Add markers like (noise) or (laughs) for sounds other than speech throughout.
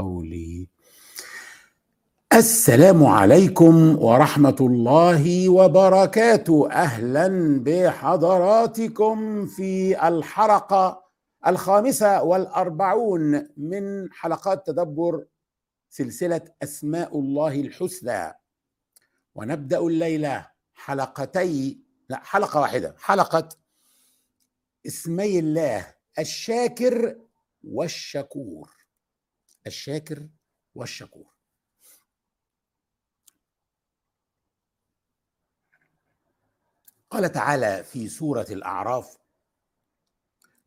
قولي. السلام عليكم ورحمة الله وبركاته. أهلا بحضراتكم في الحلقة الخامسة والأربعون من حلقات تدبر سلسلة أسماء الله الحسنى. ونبدأ الليلة حلقتي لا حلقة واحدة. حلقة اسمي الله الشاكر والشكور. الشاكر والشكور. قال تعالى في سورة الأعراف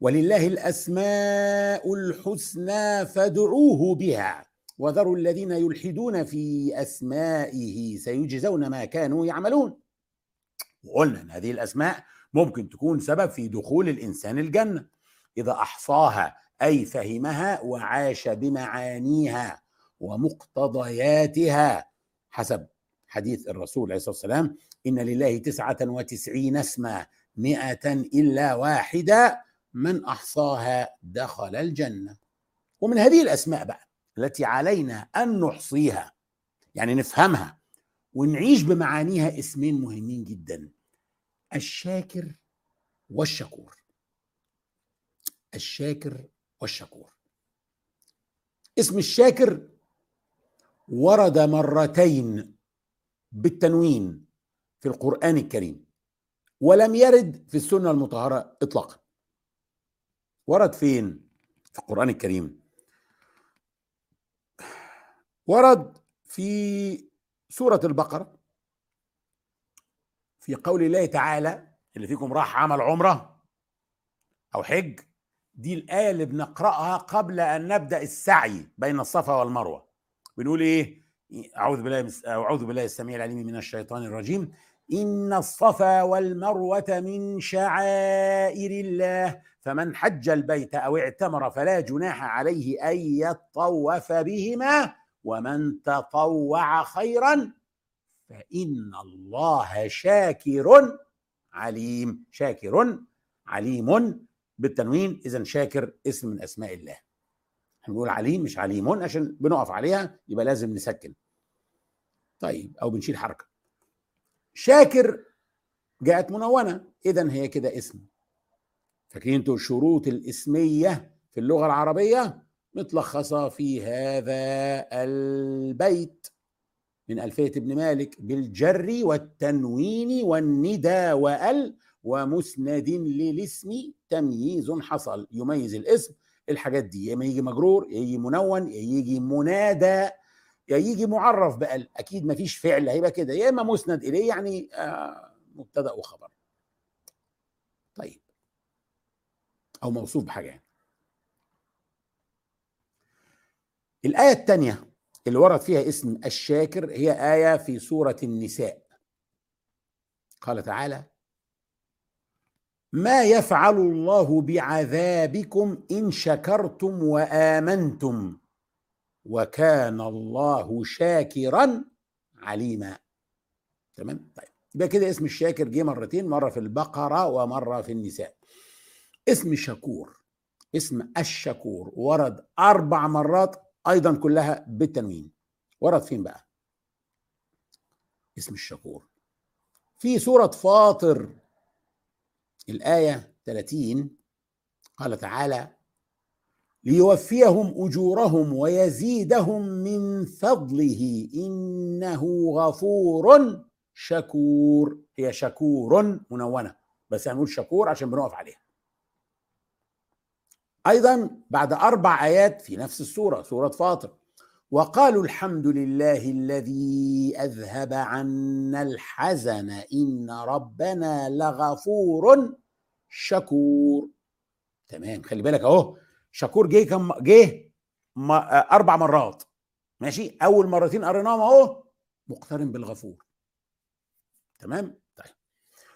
ولله الأسماء الحسنى فادعوه بها وذروا الذين يلحدون في أسمائه سيجزون ما كانوا يعملون. وقلنا أن هذه الأسماء ممكن تكون سبب في دخول الإنسان الجنة إذا أحصاها أي فهمها وعاش بمعانيها ومقتضياتها. حسب حديث الرسول عليه الصلاة والسلام إن لله تسعة وتسعين اسما مئة إلا واحدة من أحصاها دخل الجنة. ومن هذه الأسماء بقى التي علينا أن نحصيها يعني نفهمها ونعيش بمعانيها اسمين مهمين جدا الشاكر والشكور. الشاكر والشكور. اسم الشاكر ورد مرتين بالتنوين في القرآن الكريم ولم يرد في السنة المطهرة إطلاقا. ورد فين؟ في القرآن الكريم. ورد في سورة البقرة في قول الله تعالى اللي فيكم راح عمل عمرة أو حج دي الآية اللي بنقرأها قبل أن نبدأ السعي بين الصفا والمروة. بنقول إيه؟ أعوذ بالله أعوذ بالله السميع العليم من الشيطان الرجيم. إن الصفا والمروة من شعائر الله فمن حج البيت أو اعتمر فلا جناح عليه أن يطوف بهما ومن تطوع خيرا فإن الله شاكر عليم. شاكر عليم بالتنوين إذا شاكر اسم من أسماء الله. هنقول عليم مش عليم عشان بنقف عليها يبقى لازم نسكن. طيب أو بنشيل حركة. شاكر جاءت منونة إذا هي كده اسم. فاكرين أنتوا الشروط الإسمية في اللغة العربية؟ متلخصة في هذا البيت. من ألفية ابن مالك بالجر والتنوين والندى وال ومسند للاسم تمييز حصل. يميز الاسم الحاجات دي يا إما يجي مجرور يا يجي منون يا يجي منادى يا يجي معرف بقى. أكيد ما فيش فعل هيبقى كده. يا إما مسند إليه يعني آه مبتدأ وخبر. طيب. أو موصوف بحاجة يعني. الآية الثانية اللي ورد فيها اسم الشاكر هي آية في سورة النساء. قال تعالى ما يفعل الله بعذابكم إن شكرتم وآمنتم وكان الله شاكرا عليما. تمام؟ طيب. يبقى كده اسم الشاكر جه مرتين مرة في البقرة ومرة في النساء. اسم شكور اسم الشكور ورد أربع مرات أيضا كلها بالتنوين. ورد فين بقى؟ اسم الشكور. في سورة فاطر الآية 30 قال تعالى ليوفيهم أجورهم ويزيدهم من فضله إنه غفور شكور. هي شكور منونة بس هنقول شكور عشان بنقف عليها. أيضا بعد أربع آيات في نفس السورة سورة فاطر وقالوا الحمد لله الذي أذهب عنا الحزن إن ربنا لغفور شكور تمام خلي بالك اهو. شكور جه كم جه أربع مرات. ماشي؟ اول مرتين قريناهم اهو مقترن بالغفور. تمام؟ طيب.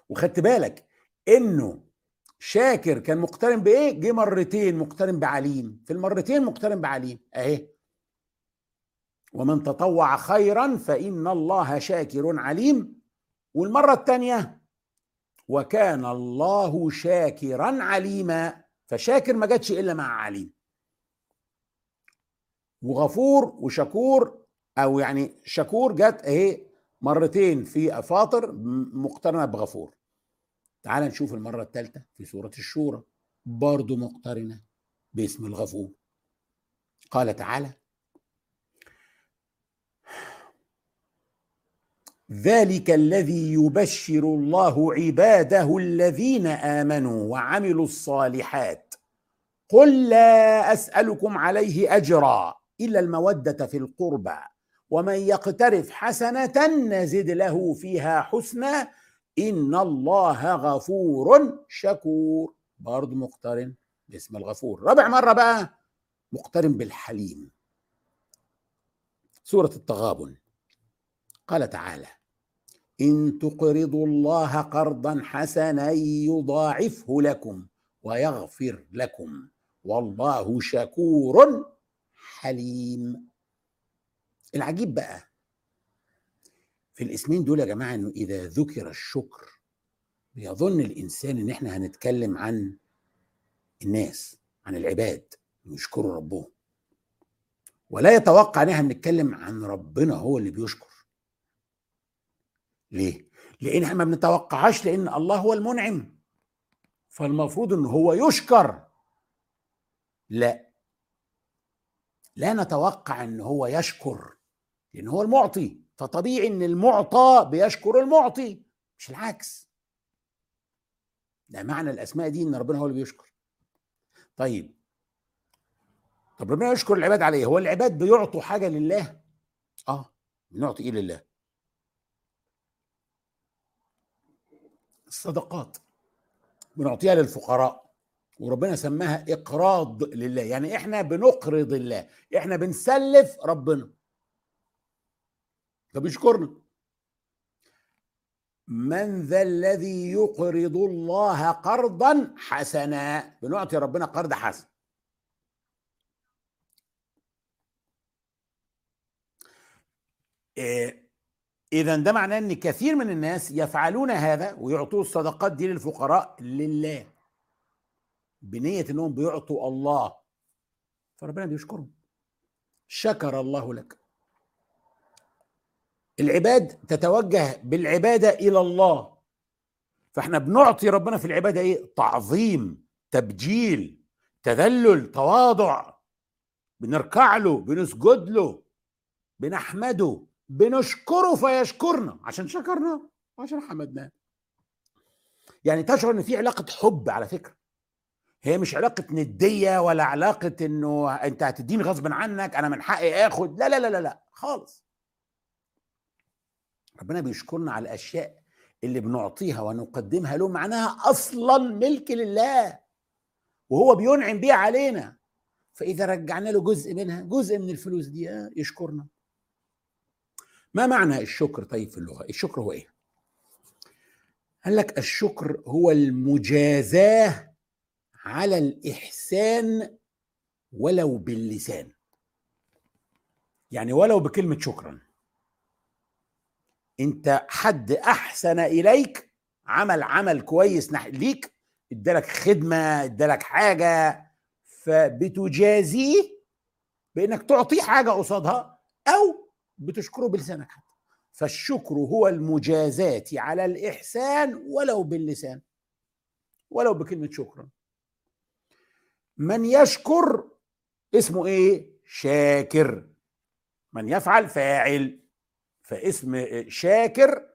وخدت بالك انه شاكر كان مقترن بإيه؟ جه مرتين مقترن بعليم. في المرتين مقترن بعليم. اهي. ومن تطوع خيرا فإن الله شاكر عليم. والمرة الثانية وكان الله شاكرا عليما فشاكر ما جاتش إلا مع عليم وغفور وشكور أو يعني شكور جت اهي مرتين في فاطر مقترنة بغفور. تعال نشوف المرة الثالثه في سورة الشورى برضه مقترنة باسم الغفور. قال تعالى ذلك الذي يبشر الله عباده الذين آمنوا وعملوا الصالحات. قل لا أسألكم عليه أجرا إلا المودة في القربى ومن يقترف حسنة نزد له فيها حسنا إن الله غفور شكور. برضه مقترن. باسم الغفور. رابع مرة بقى. مقترن بالحليم. سورة التغابن. قال تعالى إن تقرضوا الله قرضا حسنا يضاعفه لكم ويغفر لكم. والله شكور حليم. العجيب بقى في الاسمين دول يا جماعة إنه إذا ذكر الشكر بيظن الإنسان إن إحنا هنتكلم عن الناس عن العباد يشكروا ربهم. ولا يتوقع إن إحنا بنتكلم عن ربنا هو اللي بيشكر. ليه؟ لأن إحنا ما بنتوقعهاش لأن الله هو المنعم. فالمفروض إن هو يشكر. لا. لا نتوقع إن هو يشكر لأن هو المعطي. فطبيعي إن المعطى بيشكر المعطي مش العكس. ده معنى الأسماء دي إن ربنا هو اللي بيشكر. طيب. طب ربنا يشكر العباد عليه هو العباد بيعطوا حاجة لله؟ آه. بنعطي إيه لله؟ الصدقات بنعطيها للفقراء وربنا سماها إقراض لله. يعني إحنا بنقرض الله إحنا بنسلف ربنا. فبيشكرنا من ذا الذي يقرض الله قرضا حسنا؟ بنعطي ربنا قرض حسن. إيه إذا ده معناه إن كثير من الناس يفعلون هذا ويعطوا الصدقات دي للفقراء لله. بنية إنهم بيعطوا الله. فربنا بيشكرهم شكر الله لك. العباد تتوجه بالعبادة إلى الله. فإحنا بنعطي ربنا في العبادة إيه؟ تعظيم تبجيل تذلل تواضع. بنركع له بنسجد له بنحمده. بنشكره فيشكرنا. عشان شكرنا وعشان حمدناه. يعني تشعر إن في علاقة حب على فكرة. هي مش علاقة ندية ولا علاقة إنه أنت هتديني غصب عنك أنا من حقي آخد. لا لا لا لا, لا. خالص. ربنا بيشكرنا على الأشياء اللي بنعطيها ونقدمها له معناها أصلا ملك لله. وهو بينعم بيها علينا. فإذا رجعنا له جزء منها جزء من الفلوس دي يشكرنا. ما معنى الشكر طيب في اللغة؟ الشكر هو إيه؟ قال لك الشكر هو المجازاة على الإحسان ولو باللسان. يعني ولو بكلمة شكرا. أنت حد أحسن إليك عمل عمل كويس ليك إدالك خدمة إدالك حاجة فبتجازيه بإنك تعطيه حاجة قصادها أو بتشكره بلسانك حتى. فالشكر هو المجازاة على الإحسان ولو باللسان ولو بكلمة شكرا. من يشكر اسمه إيه؟ شاكر. من يفعل فاعل فاسم شاكر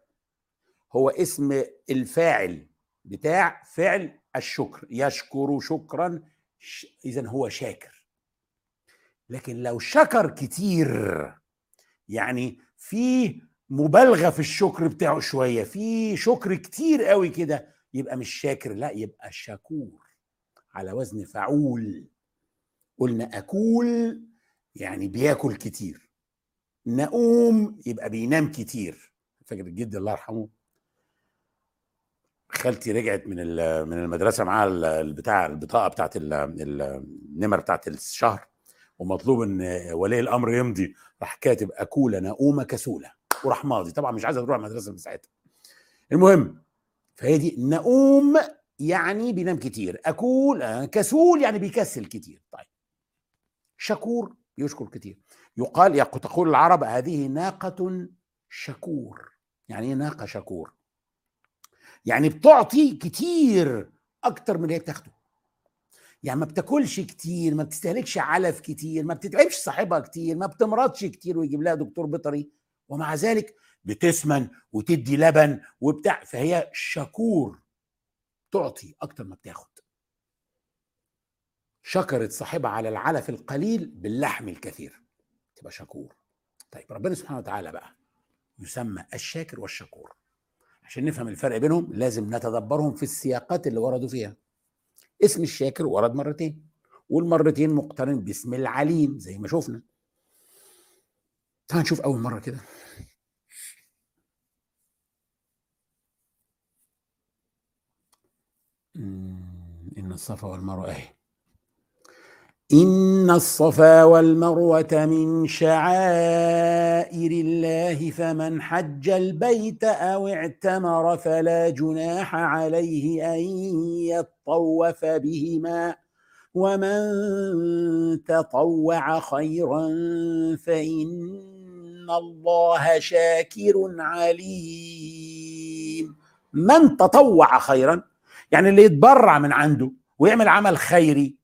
هو اسم الفاعل بتاع فعل الشكر. يشكر شكرا اذا هو شاكر. لكن لو شكر كتير يعني في مبالغة في الشكر بتاعه شوية في شكر كتير قوي كده يبقى مش شاكر لا يبقى شكور على وزن فعول. قلنا أكول يعني بياكل كتير نقوم يبقى بينام كتير. فاكر الجد الله يرحمه؟ خالتي رجعت من من المدرسة معاها البتاع البطاقة بتاعت النمر بتاعت الشهر. ومطلوب إن ولي الأمر يمضي راح كاتب أكولة نؤومه كسولة. وراح ماضي. طبعا مش عايزة تروح المدرسة من ساعتها. المهم فهي دي نؤوم يعني بينام كتير. أكول كسول يعني بيكسل كتير. طيب. شكور يشكر كتير. يقال تقول العرب هذه ناقة شكور. يعني إيه ناقة شكور؟ يعني بتعطي كتير أكتر من اللي هي بتاخده. يعني ما بتاكلش كتير ما بتستهلكش علف كتير ما بتتعبش صاحبها كتير ما بتمرضش كتير ويجيب لها دكتور بيطري. ومع ذلك بتسمن وتدي لبن وبتاع فهي شكور تعطي أكتر ما بتاخد. شكرت صاحبها على العلف القليل باللحم الكثير. تبقى شكور طيب ربنا سبحانه وتعالى بقى يسمى الشاكر والشكور عشان نفهم الفرق بينهم لازم نتدبرهم في السياقات اللي وردوا فيها. اسم الشاكر ورد مرتين والمرتين مقترن باسم العليم زي ما شفنا. تعال نشوف أول مرة كده. إن الصفا والمروة اهي إن الصفا والمروة من شعائر الله فمن حج البيت أو اعتمر فلا جناح عليه أن يطوف بهما. ومن تطوع خيرا فإن الله شاكر عليم. من تطوع خيرا يعني اللي يتبرع من عنده ويعمل عمل خيري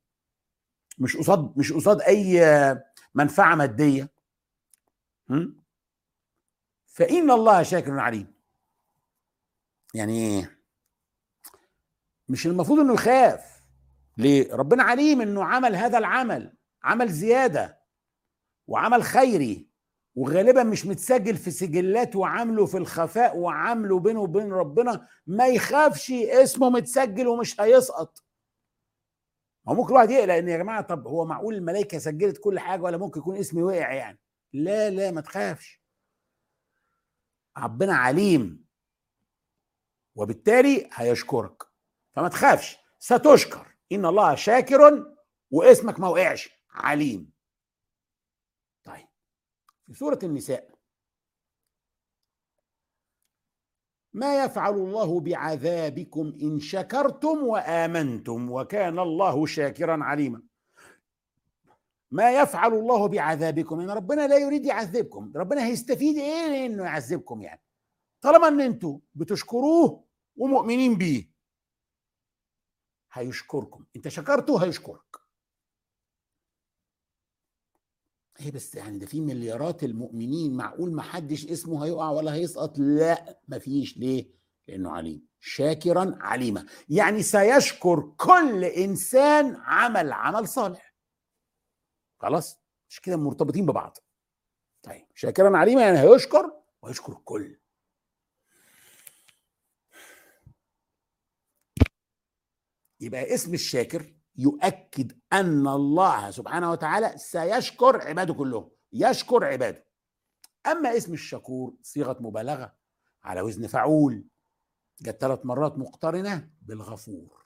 مش قصاد مش قصاد أي منفعة مادية. فإن الله شاكر عليم. يعني إيه؟ مش المفروض إنه يخاف. ليه؟ ربنا عليم إنه عمل هذا العمل عمل زيادة وعمل خيري وغالبا مش متسجل في سجلات وعامله في الخفاء وعامله بينه وبين ربنا. ما يخافش اسمه متسجل ومش هيسقط. هو ممكن الواحد يقلق إن يا جماعة طب هو معقول الملائكة سجلت كل حاجة ولا ممكن يكون اسمي وقع يعني؟ لا لا ما تخافش. ربنا عليم. وبالتالي هيشكرك. فما تخافش. ستشكر. إن الله شاكر واسمك ما وقعش. عليم. طيب. في سورة النساء ما يفعل الله بعذابكم إن شكرتم وآمنتم وكان الله شاكرا عليما. ما يفعل الله بعذابكم ان ربنا لا يريد يعذبكم ربنا هيستفيد إيه إنه يعذبكم يعني؟ طالما إن أنتوا بتشكروه ومؤمنين بيه هيشكركم. أنت شكرته هيشكرك. إيه بس يعني ده في مليارات المؤمنين معقول ما حدش اسمه هيقع ولا هيسقط؟ لا ما فيش. ليه؟ لأنه عليم. شاكرا عليما. يعني سيشكر كل إنسان عمل عمل صالح. خلاص؟ مش كده مرتبطين ببعض. طيب شاكرا عليما يعني هيشكر ويشكر الكل. يبقى اسم الشاكر يؤكد أن الله سبحانه وتعالى سيشكر عباده كلهم يشكر عباده. أما اسم الشكور صيغة مبالغة على وزن فعول جت ثلاث مرات مقترنة بالغفور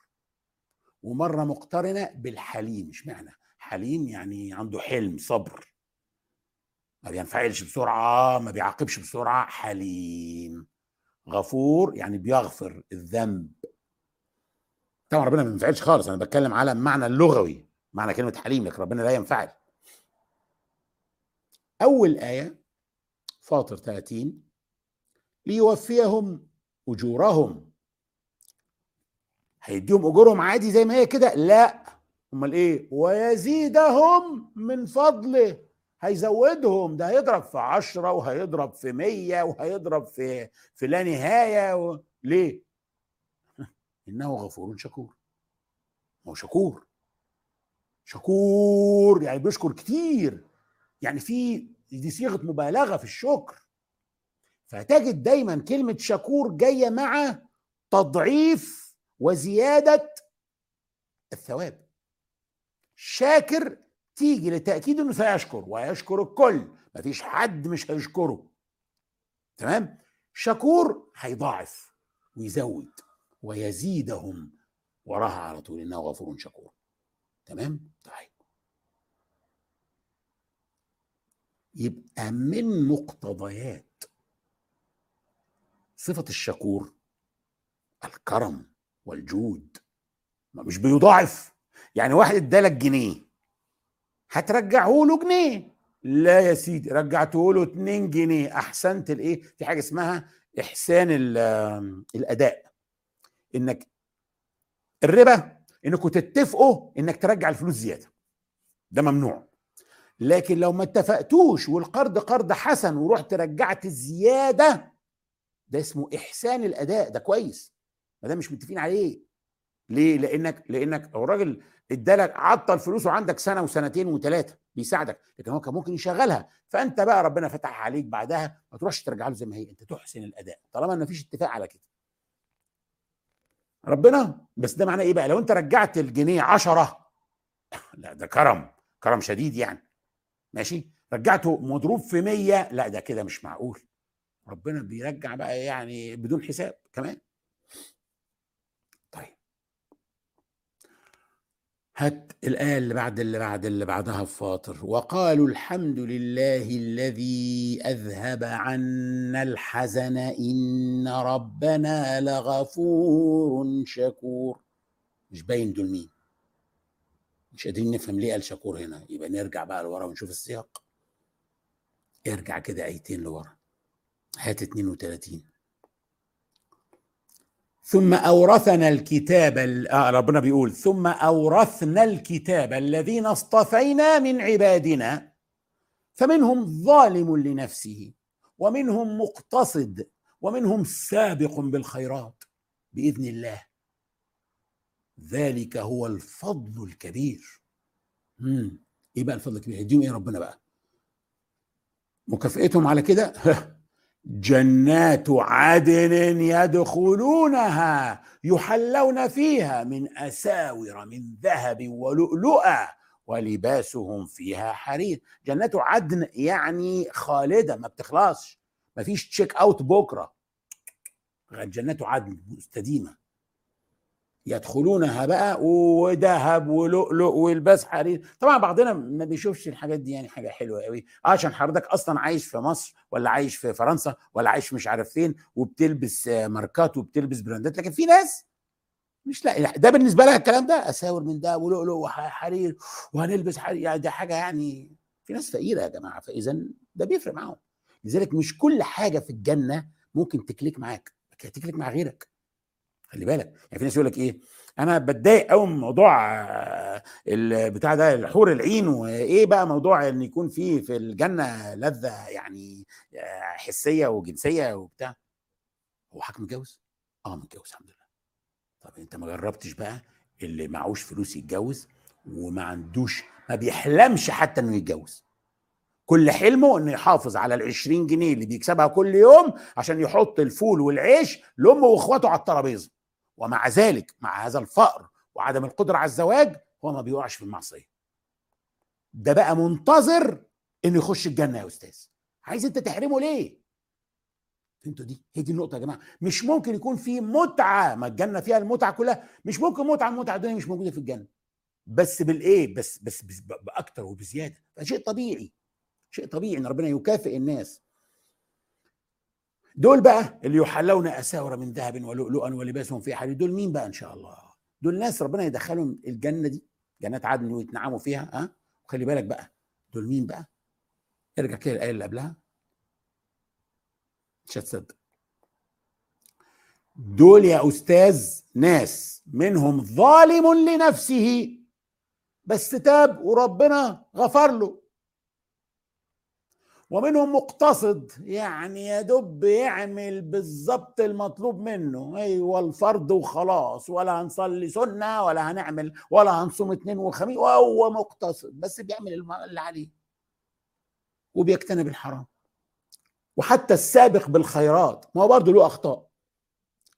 ومرة مقترنة بالحليم. مش معنى حليم يعني عنده حلم صبر. ما بينفعلش بسرعة ما بيعاقبش بسرعة حليم. غفور يعني بيغفر الذنب. طبعا ربنا ما بينفعلش خالص. أنا بتكلم على المعنى اللغوي معنى كلمة حليم لكن ربنا لا ينفعل. أول آية فاطر 30 ليوفيهم أجورهم. هيديهم أجورهم عادي زي ما هي كده. لا أمال إيه؟ ويزيدهم من فضله. هيزودهم. ده هيضرب في عشرة وهيضرب في مية وهيضرب في في لا نهاية و... ليه؟ إنه غفور شكور. هو شكور. شكور يعني بيشكر كتير. يعني في دي صيغة مبالغة في الشكر. فتجد دايما كلمة شكور جاية مع تضعيف وزيادة الثواب. شاكر تيجي لتأكيد إنه سيشكر ويشكر الكل. مفيش حد مش هيشكره. تمام؟ شكور هيضاعف ويزود. ويزيدهم. وراها على طول إنه غفور شكور. تمام؟ طيب. يبقى من مقتضيات صفة الشكور الكرم والجود. ما مش بيضاعف. يعني واحد ادالك جنيه هترجعه له جنيه. لا يا سيدي رجعته له 2 جنيه. أحسنت الإيه؟ في حاجة اسمها إحسان الأداء. إنك الربا انكم تتفقوا إنك ترجع الفلوس زيادة. ده ممنوع. لكن لو ما اتفقتوش والقرض قرض حسن ورحت رجعت الزياده ده اسمه إحسان الأداء. ده كويس. ما ده مش متفقين عليه. ليه؟ لأنك لأنك الراجل ادالك عطل فلوسه عندك سنة وسنتين وثلاثه بيساعدك لكن هو كان ممكن يشغلها. فأنت بقى ربنا فتح عليك بعدها ما تروحش ترجع له زي ما هي. أنت تحسن الأداء. طالما ما فيش اتفاق على كده. ربنا. بس ده معناه إيه بقى؟ لو أنت رجعت الجنيه عشرة لا ده كرم كرم شديد يعني. ماشي؟ رجعته مضروب في مية لا ده كده مش معقول. ربنا بيرجع بقى يعني بدون حساب كمان طيب هات الآية اللي بعد اللي بعد اللي بعدها في فاطر وقالوا الحمد لله الذي أذهب عنا الحزن إن ربنا لغفور شكور. مش باين دول مين. مش قادرين نفهم ليه قال شكور هنا. يبقى نرجع بقى لورا ونشوف السياق. ارجع كده آيتين لورا. هات 32 ثم أورثنا الكتاب آه ربنا بيقول ثم أورثنا الكتاب الذين اصطفينا من عبادنا فمنهم ظالم لنفسه ومنهم مقتصد ومنهم سابق بالخيرات بإذن الله. ذلك هو الفضل الكبير. امم إيه بقى الفضل الكبير. هيديهم إيه ربنا بقى؟ مكافئتهم على كده؟ (laughs) جنات عدن يدخلونها يحلون فيها من أساور من ذهب ولؤلؤا ولباسهم فيها حرير. جنات عدن يعني خالدة ما بتخلصش. ما فيش check out بكرة. جنات عدن مستديمة. يدخلونها بقى وذهب ولؤلؤ والباس حرير. طبعا بعضنا ما بيشوفش الحاجات دي يعني حاجة حلوة قوي. آه عشان حضرتك أصلا عايش في مصر ولا عايش في فرنسا ولا عايش مش عارف فين وبتلبس ماركات وبتلبس براندات لكن في ناس مش لا ده بالنسبة لها الكلام ده أساور من ده ولؤلؤ وحرير وهنلبس حرير. يعني ده حاجة يعني في ناس فقيرة يا جماعة فاذا ده بيفرق معاهم. لذلك مش كل حاجة في الجنة ممكن تكليك معاك. تكليك مع غيرك. خلي بالك. يعني في ناس يقول لك إيه أنا بتضايق قوي من موضوع البتاع ده الحور العين وإيه بقى موضوع إن يكون في في الجنة لذة يعني حسية وجنسية وبتاع. هو حضرتك متجوز؟ آه متجوز الحمد لله. طب أنت ما جربتش بقى اللي معهوش فلوس يتجوز وما عندوش ما بيحلمش حتى إنه يتجوز؟ كل حلمه إنه يحافظ على ال 20 جنيه اللي بيكسبها كل يوم عشان يحط الفول والعيش لأمه وإخواته على الترابيزة. ومع ذلك مع هذا الفقر وعدم القدرة على الزواج هو ما بيقعش في المعصية. ده بقى منتظر إنه يخش الجنة يا أستاذ. عايز أنت تحرمه ليه؟ أنتوا دي هي دي النقطة يا جماعة. مش ممكن يكون في متعة ما الجنة فيها المتعة كلها مش ممكن متعة المتعة الدنيا مش موجودة في الجنة. بس بالإيه؟ بس بس, بس بأكتر وبزيادة. فشيء طبيعي شيء طبيعي إن ربنا يكافئ الناس. دول بقى اللي يحلون أساور من ذهب ولؤلؤا ولباسهم فيه حرير دول مين بقى إن شاء الله؟ دول ناس ربنا يدخلهم الجنة دي جنات عدن ويتنعموا فيها ها؟ أه؟ وخلي بالك بقى. دول مين بقى؟ ارجع كده الايه اللي قبلها. مش هتصدق. دول يا أستاذ ناس منهم ظالم لنفسه بس تاب وربنا غفر له. ومنهم مقتصد. يعني يا دب يعمل بالظبط المطلوب منه. أيوه الفرض وخلاص. ولا هنصلي سنة ولا هنعمل ولا هنصوم اثنين وخميس. وهو مقتصد بس بيعمل اللي عليه. وبيجتنب الحرام. وحتى السابق بالخيرات. ما هو برضه له أخطاء.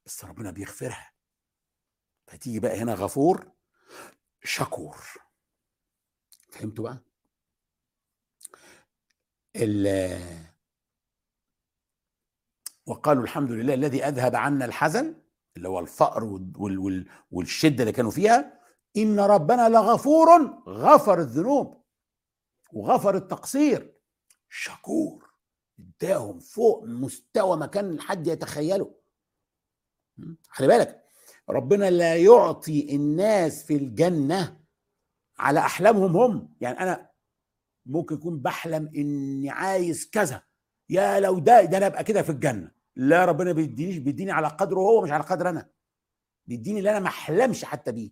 بس ربنا بيغفرها. فتيجي بقى هنا غفور شكور. فهمتوا بقى؟ وقالوا الحمد لله الذي أذهب عنا الحزن اللي هو الفقر وال وال والشدة اللي كانوا فيها إن ربنا لغفور غفر الذنوب وغفر التقصير. شكور إداهم فوق مستوى ما كان حد يتخيله. خلي بالك ربنا لا يعطي الناس في الجنة على أحلامهم هم. يعني أنا ممكن يكون بحلم إني عايز كذا. يا لو ده ده أنا أبقى كده في الجنة. لا ربنا بيدينيش بيديني على قدره هو مش على قدر أنا. بيديني اللي أنا ما أحلمش حتى بيه.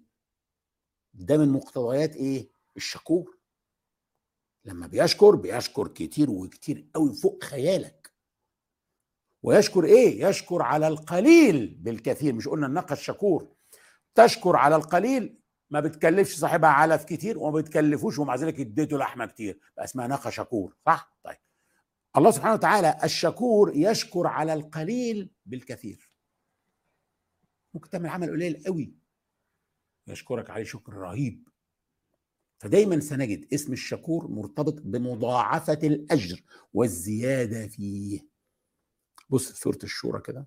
ده من مقتضيات إيه؟ الشكور. لما بيشكر بيشكر كتير وكتير قوي فوق خيالك. ويشكر إيه؟ يشكر على القليل بالكثير. مش قلنا النقى الشكور تشكر على القليل ما بتكلفش صاحبها علف كتير وما بتكلفوش ومع ذلك اديته لحمة كتير. اسمها نقى شكور صح؟ طيب. الله سبحانه وتعالى الشكور يشكر على القليل بالكثير. ممكن تعمل عمل قليل قوي. يشكرك عليه شكر رهيب. فدايما سنجد اسم الشكور مرتبط بمضاعفة الأجر والزيادة فيه. بص سورة الشورى كده.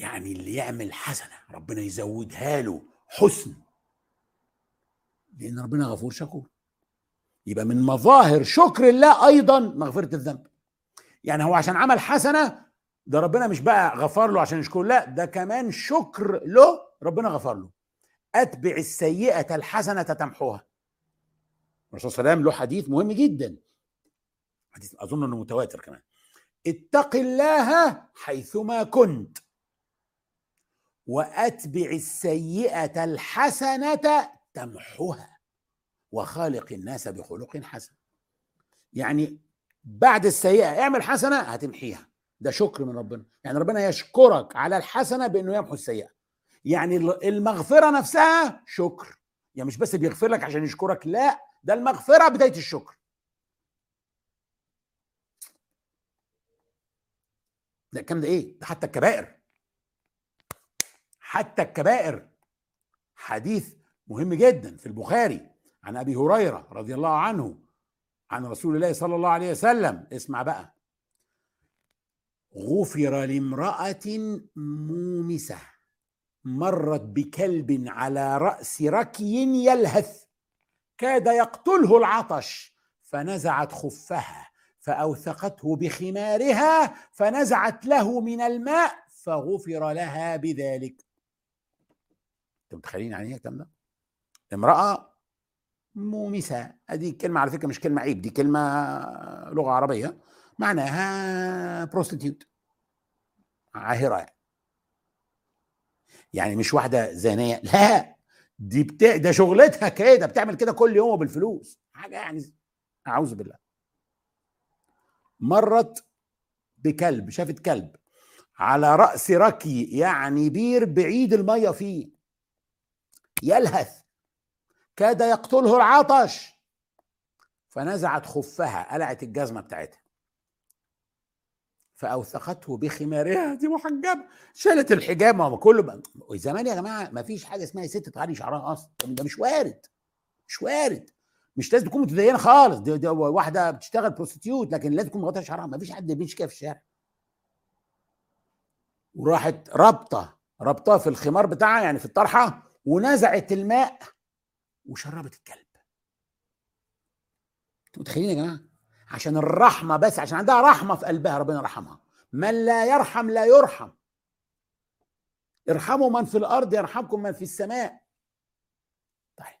يعني اللي يعمل حسنة ربنا يزودها له حسن. لأن ربنا غفور شكور. يبقى من مظاهر شكر الله أيضا مغفرة الذنب. يعني هو عشان عمل حسنة ده ربنا مش بقى غفر له عشان يشكر لا ده كمان شكر له ربنا غفر له. أتبع السيئة الحسنة تمحوها. الرسول صلى الله عليه وسلم له حديث مهم جدا. حديث أظن إنه متواتر كمان. اتق الله حيثما كنت. وأتبع السيئة الحسنة تمحها وخالق الناس بخلق حسن. يعني بعد السيئة اعمل حسنة هتمحيها. ده شكر من ربنا. يعني ربنا يشكرك على الحسنة بأنه يمحو السيئة. يعني المغفرة نفسها شكر. يعني مش بس بيغفر لك عشان يشكرك لا ده المغفرة بداية الشكر. ده الكلام ده إيه؟ ده حتى الكبائر. حتى الكبائر. حديث مهم جدا في البخاري عن أبي هريرة رضي الله عنه عن رسول الله صلى الله عليه وسلم. اسمع بقى. غفر لامرأة مومسة مرت بكلب على رأس ركي يلهث. كاد يقتله العطش فنزعت خفها فأوثقته بخمارها فنزعت له من الماء فغفر لها بذلك. أنتوا متخيلين يعني إيه الكلام ده؟ امرأة مومسه ادي كلمة على فكرة مش كلمة عيب دي كلمة لغة عربية معناها بروستيتيوت عاهرة يعني. يعني مش واحدة زانية. (laughs) لا دي بتا... ده شغلتها كده بتعمل كده كل يوم بالفلوس حاجة يعني أعوذ بالله. مرت بكلب شافت كلب على رأس ركية يعني بير بعيد المية فيه. يلهث. كاد يقتله العطش. فنزعت خفها قلعت الجزمة بتاعتها. فأوثقته بخمارها دي محجبة. شالت الحجاب ما كله زمان يا جماعة ما فيش حاجة اسمها ست تعالي شعرها أصلا. ده مش وارد مش وارد. مش لازم تكون متدينة خالص. دي, دي واحدة بتشتغل prostitute لكن لازم تكون مغطية شعرها. ما فيش حد بيمشي كده في الشارع. وراحت رابطة رابطاه في الخمار بتاعها يعني في الطرحة. ونزعت الماء وشربت الكلب. أنتوا متخيلين يا جماعة؟ عشان الرحمة بس عشان عندها رحمة في قلبها ربنا رحمها من لا يرحم لا يرحم. ارحموا من في الأرض يرحمكم من في السماء. طيب.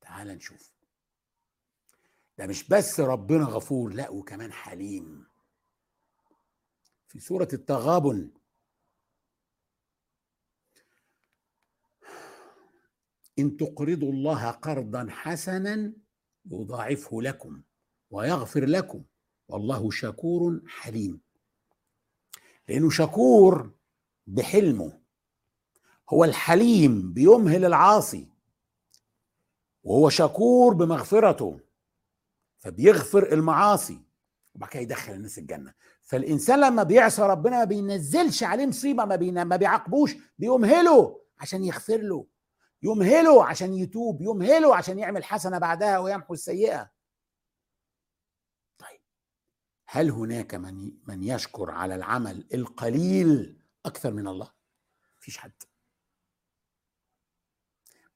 تعال نشوف. ده مش بس ربنا غفور لا وكمان حليم. في سورة التغابن إن تقرضوا الله قرضا حسنا يضاعفه لكم ويغفر لكم والله شكور حليم. لأنه شكور بحلمه هو الحليم بيمهل العاصي وهو شكور بمغفرته فبيغفر المعاصي وبعد كده يدخل الناس الجنة. فالإنسان لما بيعصى ربنا ما بينزلش عليه مصيبة ما, بينا ما بيعاقبوش بيمهله عشان يغفر له. يمهله عشان يتوب يمهله عشان يعمل حسنة بعدها ويمحو السيئة. طيب هل هناك من من يشكر على العمل القليل أكثر من الله؟ مفيش حد.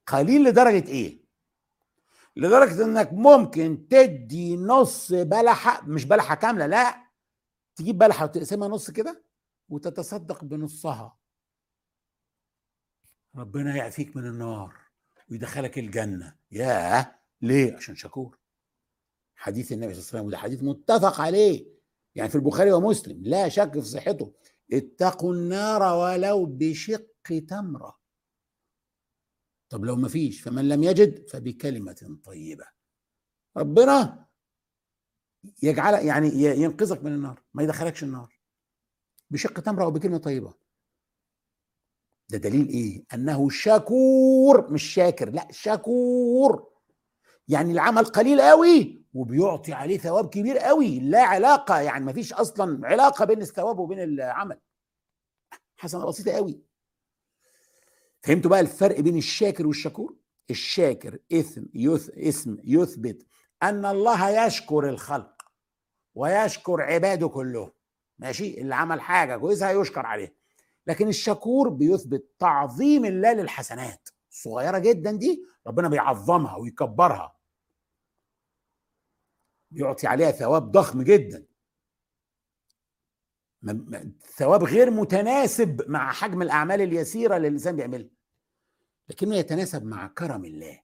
قليل لدرجة إيه؟ لدرجة إنك ممكن تدي نص بلحة مش بلحة كاملة لا تجيب بلحة وتقسمها نص كده وتتصدق بنصها. ربنا يعفيك من النار ويدخلك الجنة. ياه! ليه؟ عشان شكور حديث النبي صلى الله عليه وسلم وده حديث متفق عليه. يعني في البخاري ومسلم لا شك في صحته. اتقوا النار ولو بشق تمرة. طب لو ما فيش فمن لم يجد فبكلمة طيبة. ربنا يجعل يعني ينقذك من النار ما يدخلكش النار. بشق تمرة أو بكلمة طيبة. ده دليل إيه؟ أنه شكور مش شاكر لا شكور يعني العمل قليل قوي وبيعطي عليه ثواب كبير قوي لا علاقة يعني ما فيش أصلا علاقة بين الثواب وبين العمل. حسنة بسيطة قوي فهمتوا بقى الفرق بين الشاكر والشكور الشاكر اسم يث اسم يثبت أن الله يشكر الخلق ويشكر عباده كلهم. ماشي؟ اللي عمل حاجة كويسة هيشكر عليها. لكن الشكور بيثبت تعظيم الله للحسنات. الصغيره جدا دي ربنا بيعظمها ويكبرها. بيعطي عليها ثواب ضخم جدا. ثواب غير متناسب مع حجم الأعمال اليسيرة اللي الإنسان بيعملها. لكنه يتناسب مع كرم الله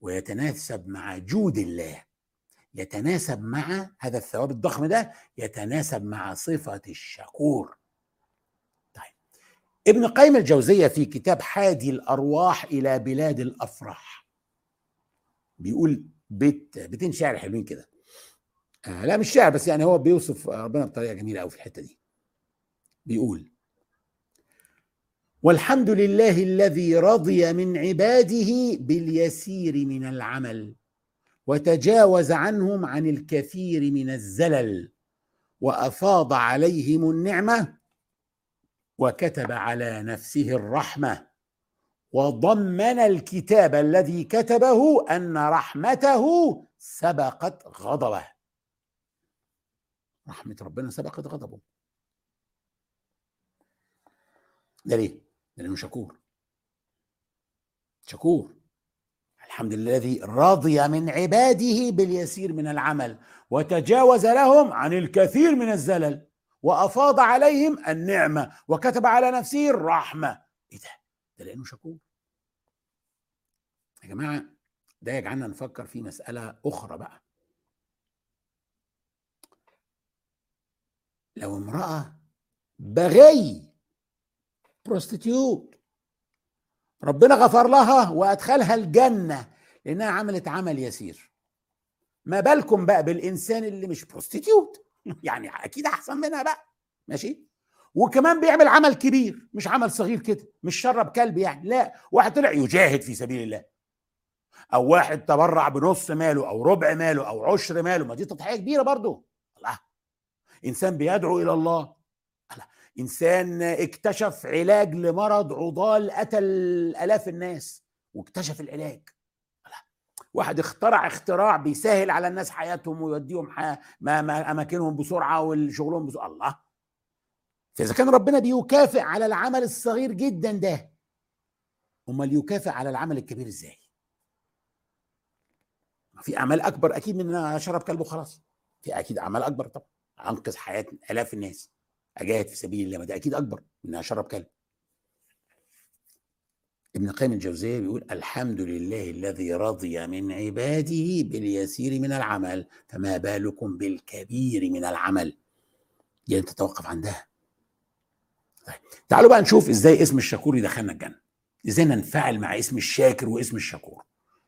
ويتناسب مع جود الله يتناسب مع هذا الثواب الضخم ده يتناسب مع صفة الشكور ابن قيم الجوزية في كتاب حادي الأرواح إلى بلاد الأفراح. بيقول بيت بيتين شعر حلوين كده. آه لا مش شعر بس يعني هو بيوصف ربنا بطريقة جميلة قوي في الحتة دي. بيقول والحمد لله الذي رضي من عباده باليسير من العمل وتجاوز عنهم عن الكثير من الزلل وأفاض عليهم النعمة وكتب على نفسه الرحمة وضمن الكتاب الذي كتبه أن رحمته سبقت غضبه. رحمة ربنا سبقت غضبه. ده ليه؟ لأنه شكور. شكور. الحمد لله الذي رضي من عباده باليسير من العمل وتجاوز لهم عن الكثير من الزلل. وأفاض عليهم النعمة وكتب على نفسه الرحمة. إيه ده؟ ده لأنه شكور. يا جماعة ده يجعلنا نفكر في مسألة أخرى بقى. لو امرأة بغي prostitute ربنا غفر لها وأدخلها الجنة لأنها عملت عمل يسير. ما بالكم بقى بالإنسان اللي مش prostitute (laughs) يعني أكيد أحسن منها بقى ماشي؟ وكمان بيعمل عمل كبير مش عمل صغير كده مش شرب كلب يعني لا واحد طلع يجاهد في سبيل الله. أو واحد تبرع بنص ماله أو ربع ماله أو عشر ماله ما دي تضحية كبيرة برضه. الله. إنسان بيدعو إلى الله. إنسان اكتشف علاج لمرض عضال قتل آلاف الناس واكتشف العلاج. واحد اخترع اختراع بيسهل على الناس حياتهم ويوديهم حياة ما ما أماكنهم بسرعة وشغلهم بسرعة الله. فإذا كان ربنا بيكافئ على العمل الصغير جدا ده أمال يكافئ على العمل الكبير إزاي؟ في أعمال أكبر أكيد من إن أشرب كلب وخلاص. في أكيد أعمال أكبر طبعا. أنقذ حياة آلاف الناس. أجاهد في سبيل الله ما ده أكيد أكبر من أشرب كلب. ابن قيم الجوزية بيقول الحمد لله الذي رضي من عباده باليسير من العمل فما بالكم بالكبير من العمل؟ يعني تتوقف عندها. طيب تعالوا بقى نشوف إزاي اسم الشكور يدخلنا الجنة. إزاي ننفعل مع اسم الشاكر واسم الشكور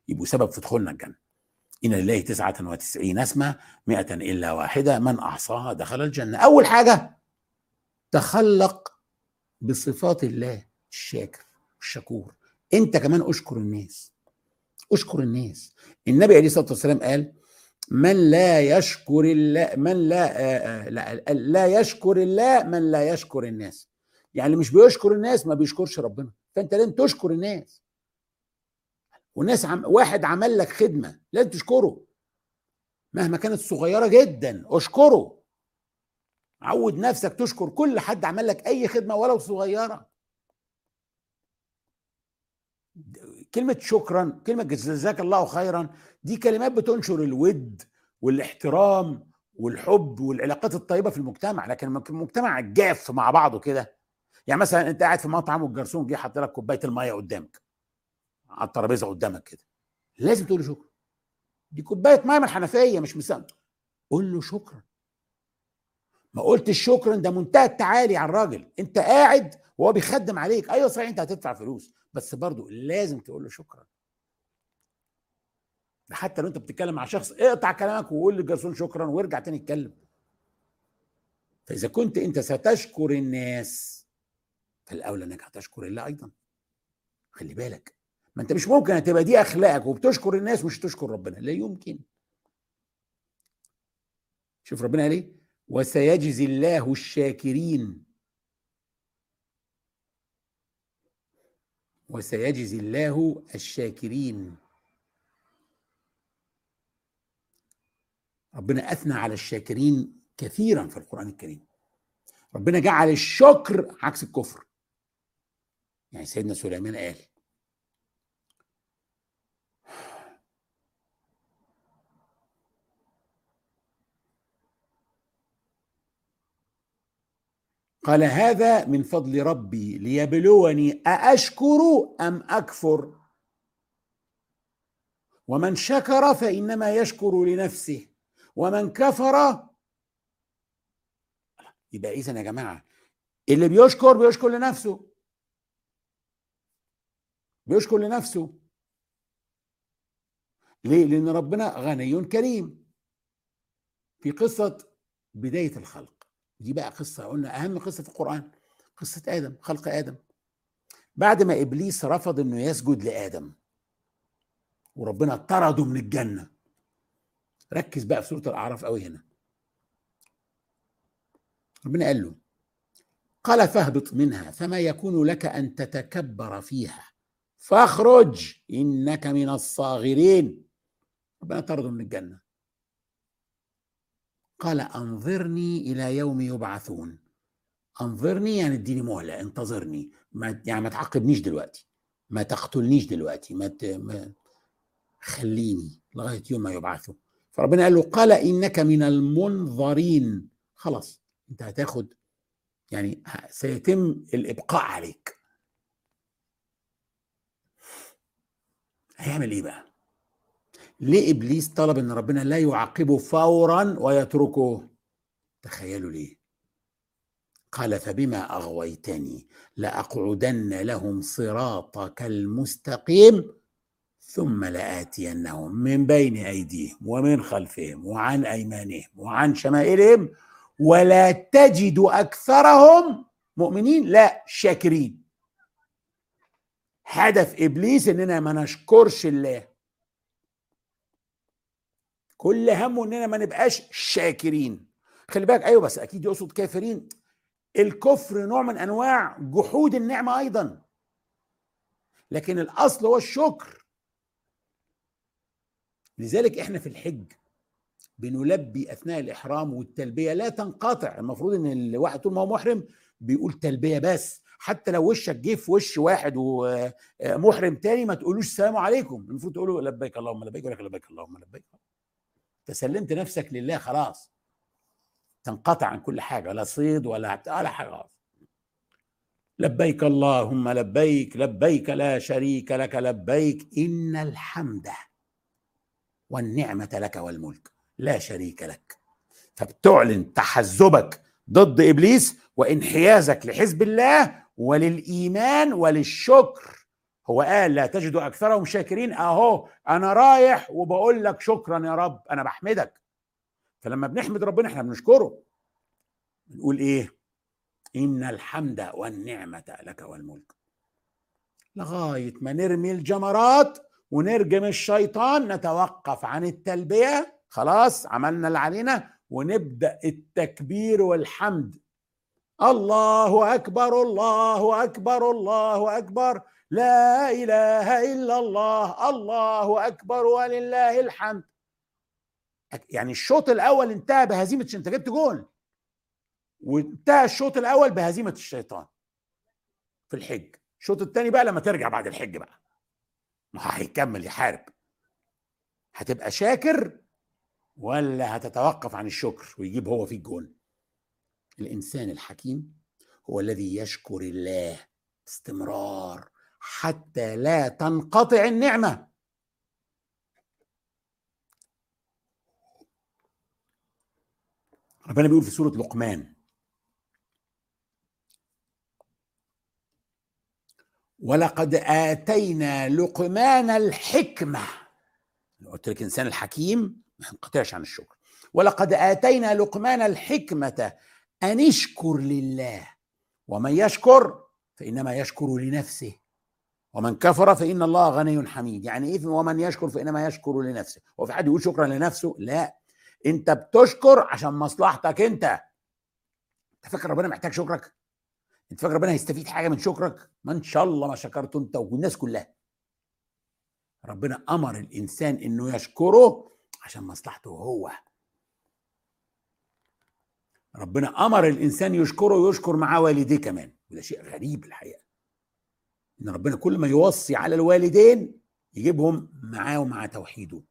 يبقوا سبب في دخولنا الجنة. إن لله تسعة وتسعين اسما مئة إلا واحدة من أحصاها دخل الجنة. أول حاجة تخلق بصفات الله الشاكر الشكور انت كمان اشكر الناس. اشكر الناس. النبي عليه الصلاة والسلام قال من لا يشكر الله من لا آه، لا, لا يشكر الله من لا يشكر الناس. يعني اللي مش بيشكر الناس ما بيشكرش ربنا. فانت لازم تشكر الناس. والناس عم واحد عمل لك خدمة لازم تشكره. مهما كانت صغيرة جدا اشكره. عود نفسك تشكر. كل حد عمل لك أي خدمة ولو صغيرة. كلمة شكرا كلمة جزاك الله خيرا دي كلمات بتنشر الود والاحترام والحب والعلاقات الطيبة في المجتمع. لكن المجتمع الجاف مع بعضه كده. يعني مثلا أنت قاعد في مطعم والجرسون جه حط لك كوباية المية قدامك على الترابيزة قدامك كده. لازم تقول له شكرا. دي كوباية مية من الحنفية مش مسام قول له شكرا. ما قلتش شكرا ده منتهى التعالي على الراجل. أنت قاعد وهو بيخدم عليك. أيوه صحيح أنت هتدفع فلوس. بس برضه لازم تقول له شكرا. حتى لو انت بتتكلم مع شخص اقطع كلامك وقول للجرسون شكرا وارجع تاني اتكلم. فإذا كنت أنت ستشكر الناس فالأولى إنك هتشكر الله أيضا. خلي بالك. ما أنت مش ممكن هتبقى دي أخلاقك وبتشكر الناس مش تشكر ربنا. لا يمكن. شوف ربنا قال إيه؟ وسيجزي الله الشاكرين. وسيجزي الله الشاكرين. ربنا أثنى على الشاكرين كثيرا في القرآن الكريم. ربنا جعل الشكر عكس الكفر. يعني سيدنا سليمان قال قال هذا من فضل ربي ليبلوني أأشكر أم أكفر؟ ومن شكر فإنما يشكر لنفسه ومن كفر يبقى إذا يا جماعة؟ اللي بيشكر بيشكر لنفسه. بيشكر لنفسه. ليه؟ لأن ربنا غني كريم. في قصة بداية الخلق. دي بقى قصة قلنا أهم قصة في القرآن قصة آدم خلق آدم. بعد ما إبليس رفض إنه يسجد لآدم وربنا طرده من الجنة. ركز بقى في سورة الأعراف قوي هنا. ربنا قال له قال فاهبط منها فما يكون لك أن تتكبر فيها. فاخرج إنك من الصاغرين. ربنا طرده من الجنة. قال أنظرني إلى يوم يبعثون. أنظرني يعني اديني مهلة انتظرني. ما يعني ما تعاقبنيش دلوقتي. ما تقتلنيش دلوقتي. ما, ت... ما خليني لغاية يوم ما يبعثوا. فربنا قال له قال إنك من المنظرين. خلاص أنت هتاخد يعني سيتم الإبقاء عليك. هيعمل إيه بقى؟ ليه إبليس طلب إن ربنا لا يعاقبه فورا ويتركه؟ تخيلوا ليه. قال فبما أغويتني لأقعدن لهم صراطك المستقيم ثم لآتينهم من بين أيديهم ومن خلفهم وعن أيمانهم وعن شمائلهم ولا تجد أكثرهم مؤمنين. لا شاكرين. هدف إبليس إننا ما نشكرش الله. كل همه إننا ما نبقاش شاكرين. خلي بالك أيوه بس أكيد يقصد كافرين. الكفر نوع من أنواع جحود النعمة أيضا. لكن الأصل هو الشكر. لذلك إحنا في الحج بنلبي أثناء الإحرام والتلبية. لا تنقطع. المفروض إن الواحد طول ما هو محرم بيقول تلبية بس. حتى لو وشك جه في وش واحد ومحرم تاني ما تقولوش السلام عليكم. المفروض تقولوا لبيك اللهم لبيك يقول لك لبيك اللهم لبيك. تسلمت نفسك لله خلاص. تنقطع عن كل حاجة لا صيد ولا ولا حاجة لبيك اللهم لبيك لبيك لا شريك لك لبيك إن الحمد والنعمة لك والملك لا شريك لك. فبتعلن تحزبك ضد إبليس وانحيازك لحزب الله وللإيمان وللشكر. هو قال لا تجد أكثرهم شاكرين. أهو أنا رايح وبقول لك شكرا يا رب. أنا بحمدك. فلما بنحمد ربنا إحنا بنشكره. بنقول إيه؟ إن الحمد والنعمة لك والملك. لغاية ما نرمي الجمرات ونرجم الشيطان نتوقف عن التلبية. خلاص عملنا اللي علينا ونبدأ التكبير والحمد. الله أكبر الله أكبر الله أكبر. لا إله إلا الله الله أكبر ولله الحمد. يعني الشوط الأول انتهى بهزيمة أنت جبت جول وانتهى الشوط الأول بهزيمة الشيطان. في الحج. الشوط الثاني بقى لما ترجع بعد الحج بقى. ما هيكمل يحارب. هتبقى شاكر ولا هتتوقف عن الشكر ويجيب هو فيك جول الإنسان الحكيم هو الذي يشكر الله باستمرار حتى لا تنقطع النعمة. ربنا بيقول في سورة لقمان ولقد آتينا لقمان الحكمة. قلت لك إنسان الحكيم ما ينقطعش عن الشكر. ولقد آتينا لقمان الحكمة أن اشكر لله ومن يشكر فإنما يشكر لنفسه. ومن كفر فإن الله غني حميد. يعني إيه ومن يشكر فإنما يشكر لنفسه. هو في حد يقول شكرا لنفسه؟ لا. أنت بتشكر عشان مصلحتك أنت. أنت فاكر ربنا محتاج شكرك؟ أنت فاكر ربنا هيستفيد حاجة من شكرك؟ ما إن شاء الله ما شكرته أنت والناس كلها. ربنا أمر الإنسان إنه يشكره عشان مصلحته هو. ربنا أمر الإنسان يشكره ويشكر معاه والديه كمان. وده شيء غريب الحقيقة. إن ربنا كل ما يوصي على الوالدين يجيبهم معاه ومع توحيده.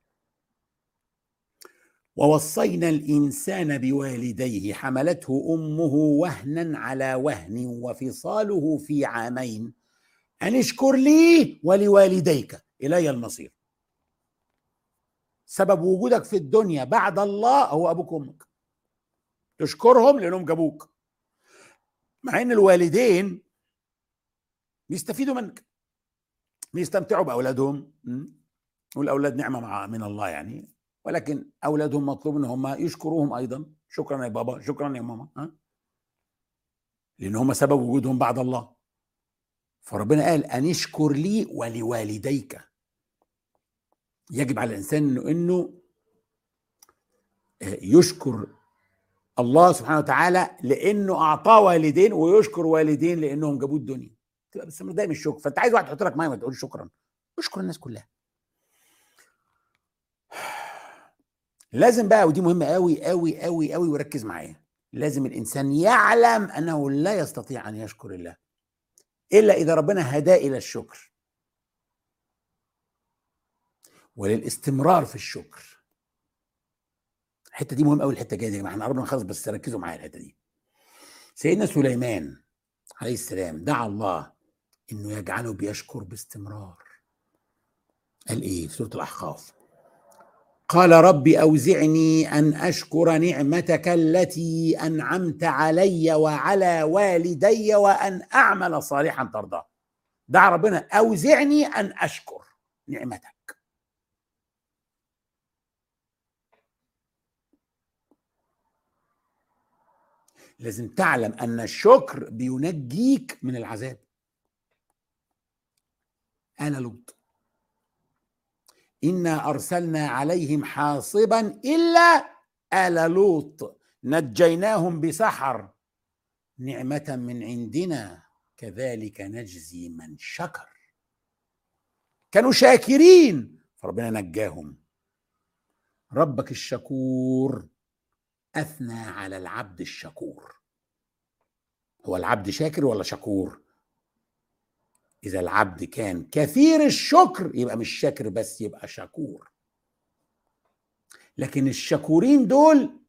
ووصينا الإنسان بوالديه حملته أمه وهنا على وهن وفصاله في عامين. أن اشكر لي ولوالديك. إلي المصير. سبب وجودك في الدنيا بعد الله هو أبوك وأمك. تشكرهم لأنهم جابوك. مع إن الوالدين بيستفيدوا منك بيستمتعوا بأولادهم والأولاد نعمة مع من الله يعني. ولكن أولادهم مطلوب إن هم يشكروهم أيضا. شكرا يا بابا شكرا يا ماما ها؟ لأن هم سبب وجودهم بعد الله. فربنا قال أن اشكر لي ولوالديك. يجب على الإنسان انه إنه يشكر الله سبحانه وتعالى لأنه أعطاه والدين ويشكر والدين لأنهم جابوه الدنيا. تبقى بس دايما الشكر. فأنت عايز واحد يحط لك ميه ما تقولش شكرا. اشكر الناس كلها. (sighs) لازم بقى ودي مهمة قوي قوي قوي قوي وركز معايا. لازم الإنسان يعلم أنه لا يستطيع أن يشكر الله إلا إذا ربنا هداه إلى الشكر. وللاستمرار في الشكر. الحتة دي مهمة قوي الحتة الجاية يا جماعة. إحنا قربنا نخلص بس ركزوا معايا الحتة دي. سيدنا سليمان عليه السلام دعا الله إنه يجعله بيشكر باستمرار. قال إيه؟ في سورة الأحقاف. قال رب أوزعني أن أشكر نعمتك التي أنعمت علي وعلى والدي وأن أعمل صالحا ترضاه. دعا ربنا أوزعني أن أشكر نعمتك. لازم تعلم أن الشكر بينجيك من العذاب. أنا لوط. إنا أرسلنا عليهم حاصبا إلا آل لوط. نجيناهم بسحر. نعمة من عندنا كذلك نجزي من شكر. كانوا شاكرين فربنا نجاهم. ربك الشكور أثنى على العبد الشكور. هو العبد شاكر ولا شكور؟ إذا العبد كان كثير الشكر يبقى مش شاكر بس يبقى شكور. لكن الشكورين دول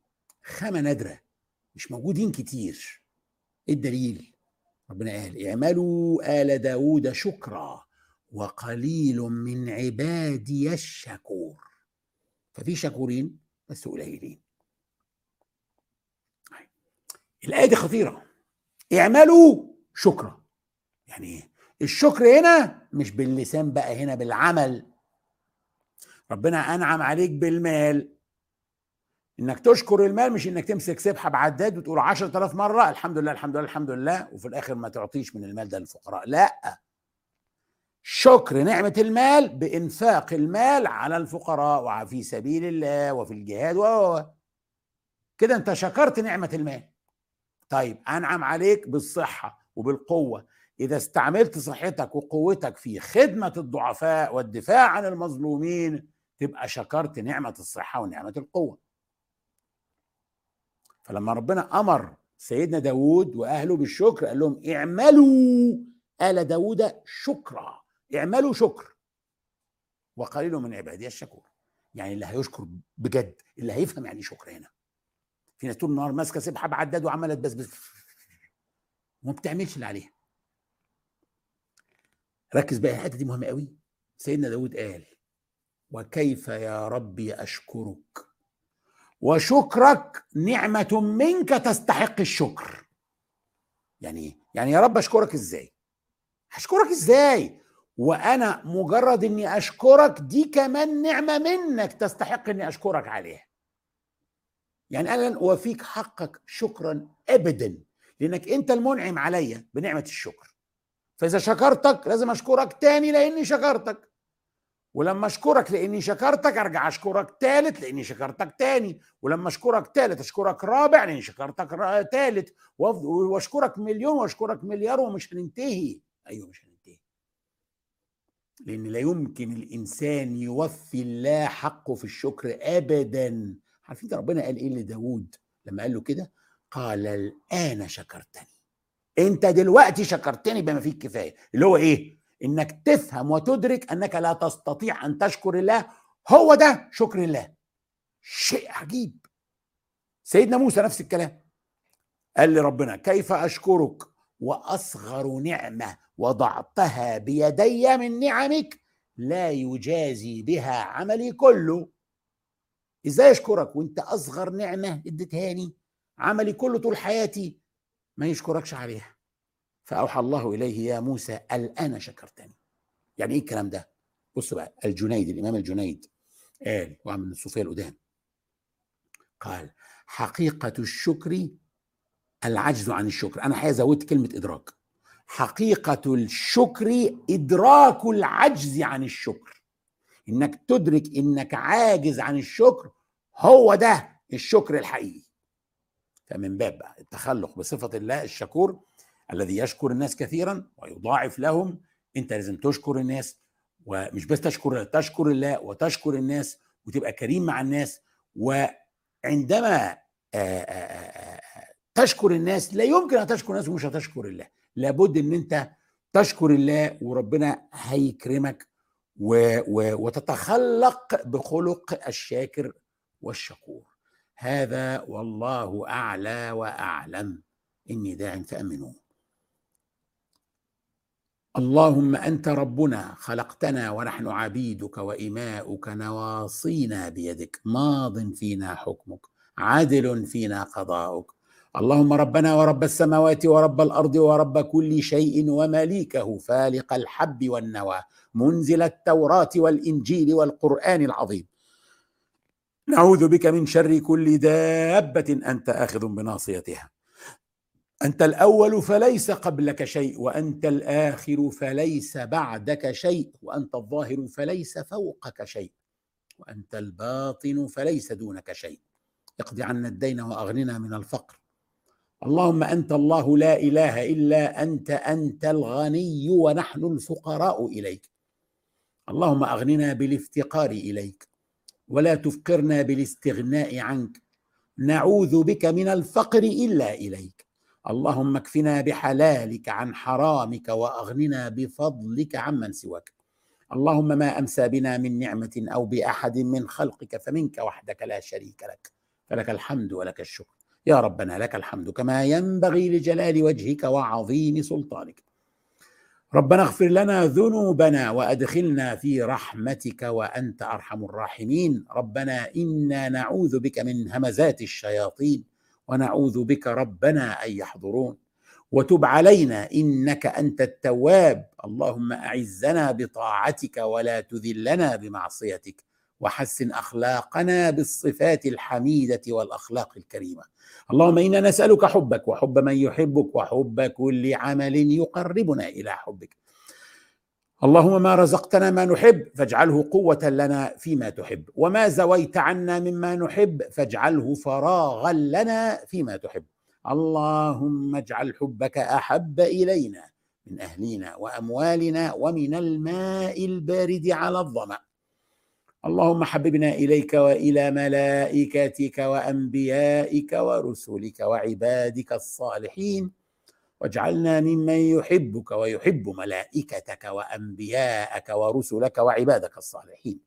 خامة نادرة مش موجودين كتير. إيه الدليل؟ ربنا قال اعملوا آل داود شكرا وقليل من عبادي الشكور. ففي شكورين بس قليلين. الآية دي خطيرة. اعملوا شكرا. يعني إيه؟ الشكر هنا مش باللسان بقى هنا بالعمل. ربنا أنعم عليك بالمال. إنك تشكر المال مش إنك تمسك سبحة بعداد وتقول 10000 مرة الحمد لله الحمد لله الحمد لله وفي الآخر ما تعطيش من المال ده للفقراء. لا. شكر نعمة المال بإنفاق المال على الفقراء وفي سبيل الله وفي الجهاد و. كده أنت شكرت نعمة المال. طيب أنعم عليك بالصحة وبالقوة. إذا استعملت صحتك وقوتك في خدمة الضعفاء والدفاع عن المظلومين تبقى شكرت نعمة الصحة ونعمة القوة. فلما ربنا أمر سيدنا داود وأهله بالشكر قال لهم اعملوا آل داود شكرا اعملوا شكر. وقليل من عبادي الشكور. يعني اللي هيشكر بجد اللي هيفهم يعني شكر هنا. في ناس طول النهار ماسكة سبحة بعداد وعمالة تبسبس. وما بتعملش اللي عليها. ركز بقى الحتة دي مهمة قوي. سيدنا داود قال وكيف يا ربي أشكرك؟ وشكرك نعمة منك تستحق الشكر. يعني إيه يعني يا رب أشكرك إزاي؟ هشكرك إزاي؟ وأنا مجرد إني أشكرك دي كمان نعمة منك تستحق إني أشكرك عليها. يعني أنا لن اوفيك حقك شكرا ابدا لأنك أنت المنعم عليا بنعمة الشكر. فإذا شكرتك لازم أشكرك تاني لإني شكرتك. ولما أشكرك لإني شكرتك أرجع أشكرك تالت لإني شكرتك تاني. ولما أشكرك تالت أشكرك رابع لإني شكرتك تالت. وأشكرك مليون وأشكرك مليار ومش هننتهي. أيوه مش هننتهي. لأن لا يمكن الإنسان يوفي الله حقه في الشكر ابدا. عارفين ربنا قال إيه لداود لما قال له كده؟ قال الآن شكرتني. انت دلوقتي شكرتني بما فيه الكفايه اللي هو إيه؟ انك تفهم وتدرك انك لا تستطيع ان تشكر الله. هو ده شكر الله. شيء عجيب. سيدنا موسى نفس الكلام. قال لربنا كيف أشكرك وأصغر نعمة وضعتها بيدي من نعمك لا يجازي بها عملي كله. إزاي أشكرك وأنت أصغر نعمة اديتهاني عملي كله طول حياتي. ما يشكركش عليها. فأوحى الله إليه يا موسى الآن شكرتني. يعني إيه الكلام ده؟ بص بقى الجنيد الإمام الجنيد قال وعمل من الصوفيه القدام قال حقيقة الشكر العجز عن الشكر. أنا هزود كلمة إدراك. حقيقة الشكر إدراك العجز عن الشكر. إنك تدرك إنك عاجز عن الشكر هو ده الشكر الحقيقي. فمن باب التخلق بصفة الله الشكور الذي يشكر الناس كثيرا ويضاعف لهم. أنت لازم تشكر الناس ومش بس تشكر تشكر الله وتشكر الناس وتبقى كريم مع الناس. وعندما تشكر الناس لا يمكن أن تشكر الناس ومش هتشكر الله. لابد إن أنت تشكر الله وربنا هيكرمك و و وتتخلق بخلق الشاكر والشكور. هذا والله أعلى وأعلم. إني داع فأمنوا. اللهم أنت ربنا خلقتنا ونحن عبيدك وإماؤك نواصينا بيدك ماض فينا حكمك عدل فينا قضاؤك. اللهم ربنا ورب السماوات ورب الأرض ورب كل شيء ومليكه فالق الحب والنوى منزل التوراة والإنجيل والقرآن العظيم. نعوذ بك من شر كل دابة أنت آخذ بناصيتها. أنت الأول فليس قبلك شيء وأنت الآخر فليس بعدك شيء وأنت الظاهر فليس فوقك شيء وأنت الباطن فليس دونك شيء. اقض عنا الدين وأغننا من الفقر. اللهم أنت الله لا إله إلا أنت أنت الغني ونحن الفقراء إليك. اللهم أغننا بالافتقار إليك. ولا تفقرنا بالاستغناء عنك. نعوذ بك من الفقر إلا إليك. اللهم اكفنا بحلالك عن حرامك وأغننا بفضلك عمن سواك. اللهم ما أمسى بنا من نعمة أو بأحد من خلقك فمنك وحدك لا شريك لك. فلك الحمد ولك الشكر. يا ربنا لك الحمد كما ينبغي لجلال وجهك وعظيم سلطانك. ربنا اغفر لنا ذنوبنا وأدخلنا في رحمتك وأنت أرحم الراحمين. ربنا إنا نعوذ بك من همزات الشياطين ونعوذ بك ربنا أن يحضرون. وتب علينا إنك أنت التواب. اللهم أعزنا بطاعتك ولا تذلنا بمعصيتك. وحسن أخلاقنا بالصفات الحميدة والأخلاق الكريمة. اللهم إنا نسألك حبك وحب من يحبك وحب كل عمل يقربنا إلى حبك. اللهم ما رزقتنا ما نحب فاجعله قوة لنا فيما تحب. وما زويت عنا مما نحب فاجعله فراغا لنا فيما تحب. اللهم اجعل حبك أحب إلينا من أهلنا وأموالنا ومن الماء البارد على الظمأ. اللهم حببنا إليك وإلى ملائكتك وأنبيائك ورسلك وعبادك الصالحين. واجعلنا ممن يحبك ويحب ملائكتك وأنبياءك ورسلك وعبادك الصالحين.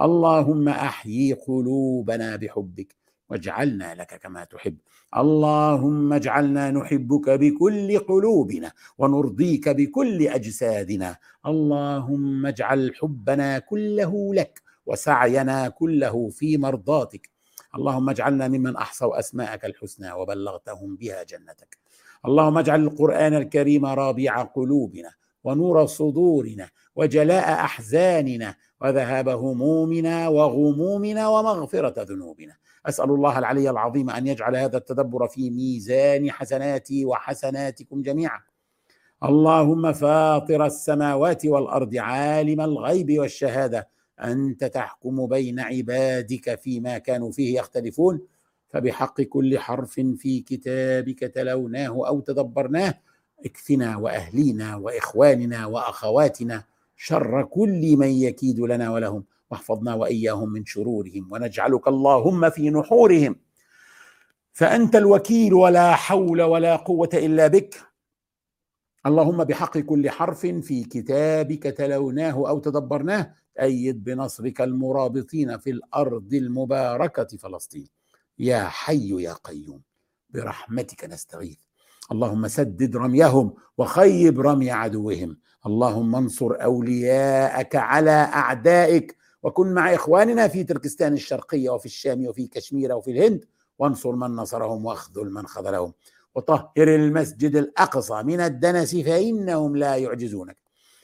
اللهم أحيي قلوبنا بحبك واجعلنا لك كما تحب. اللهم اجعلنا نحبك بكل قلوبنا ونرضيك بكل أجسادنا. اللهم اجعل حبنا كله لك وسعينا كله في مرضاتك. اللهم اجعلنا ممن أحصوا أسماءك الحسنى وبلغتهم بها جنتك. اللهم اجعل القرآن الكريم رابع قلوبنا ونور صدورنا وجلاء أحزاننا وذهاب همومنا وغمومنا ومغفرة ذنوبنا. أسأل الله العلي العظيم أن يجعل هذا التدبر في ميزان حسناتي وحسناتكم جميعا. اللهم فاطر السماوات والأرض عالم الغيب والشهادة. أنت تحكم بين عبادك فيما كانوا فيه يختلفون فبحق كل حرف في كتابك تلوناه أو تدبرناه اكفنا وأهلينا وإخواننا وأخواتنا شر كل من يكيد لنا ولهم واحفظنا وإياهم من شرورهم ونجعلك اللهم في نحورهم. فأنت الوكيل ولا حول ولا قوة إلا بك. اللهم بحق كل حرف في كتابك تلوناه أو تدبرناه أيد بنصرك المرابطين في الأرض المباركة فلسطين. يا حي يا قيوم برحمتك نستغيث. اللهم سدد رميهم وخيب رمي عدوهم. اللهم انصر أولياءك على أعدائك وكن مع إخواننا في تركستان الشرقية وفي الشام وفي كشمير وفي الهند. وانصر من نصرهم واخذل من خذلهم. وطهر المسجد الأقصى من الدنس فإنهم لا يعجزونك.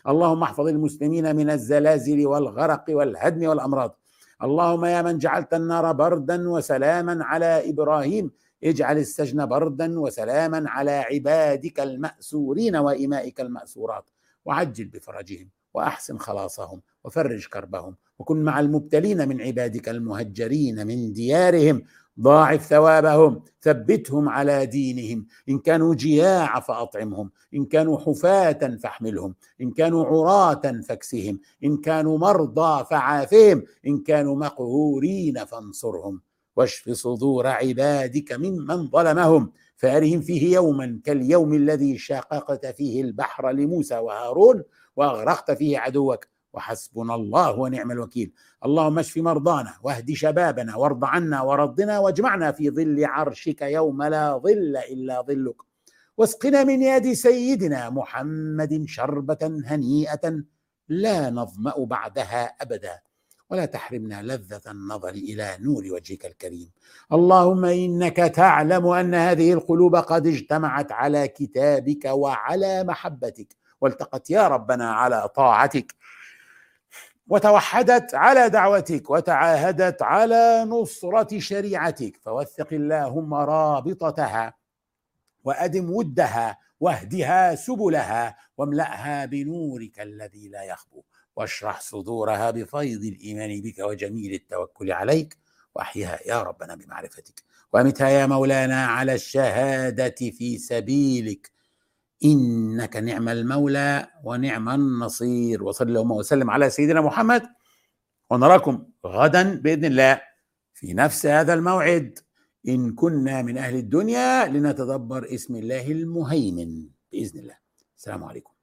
اللهم احفظ المسلمين من الزلازل والغرق والهدم والأمراض. اللهم يا من جعلت النار بردا وسلاما على إبراهيم اجعل السجن بردا وسلاما على عبادك المأسورين وإمائك المأسورات. وعجل بفرجهم وأحسن خلاصهم وفرج كربهم وكن مع المبتلين من عبادك المهجرين من ديارهم. ضاعف ثوابهم ثبتهم على دينهم. إن كانوا جياع فأطعمهم إن كانوا حفاة فاحملهم إن كانوا عراة فاكسهم إن كانوا مرضى فعافهم إن كانوا مقهورين فانصرهم. واشف صدور عبادك ممن ظلمهم. فأرهم فيه يوما كاليوم الذي شاققت فيه البحر لموسى وهارون وأغرقت فيه عدوك. وحسبنا الله ونعم الوكيل. اللهم اشف مرضانا واهد شبابنا وارض عنا ورضنا واجمعنا في ظل عرشك يوم لا ظل إلا ظلك. واسقنا من يد سيدنا محمد شربة هنيئة لا نظمأ بعدها أبدا. ولا تحرمنا لذة النظر إلى نور وجهك الكريم. اللهم إنك تعلم أن هذه القلوب قد اجتمعت على كتابك وعلى محبتك. والتقت يا ربنا على طاعتك. وتوحدت على دعوتك وتعاهدت على نصرة شريعتك. فوثق اللهم رابطتها وأدم ودها واهدها سبلها واملأها بنورك الذي لا يخبو. واشرح صدورها بفيض الإيمان بك وجميل التوكل عليك. وأحيها يا ربنا بمعرفتك. وأمتها يا مولانا على الشهادة في سبيلك. إنك نعم المولى ونعم النصير. وصلى اللهم وسلم على سيدنا محمد. ونراكم غدا بإذن الله في نفس هذا الموعد. إن كنا من أهل الدنيا لنتدبر اسم الله المهيمن بإذن الله. السلام عليكم.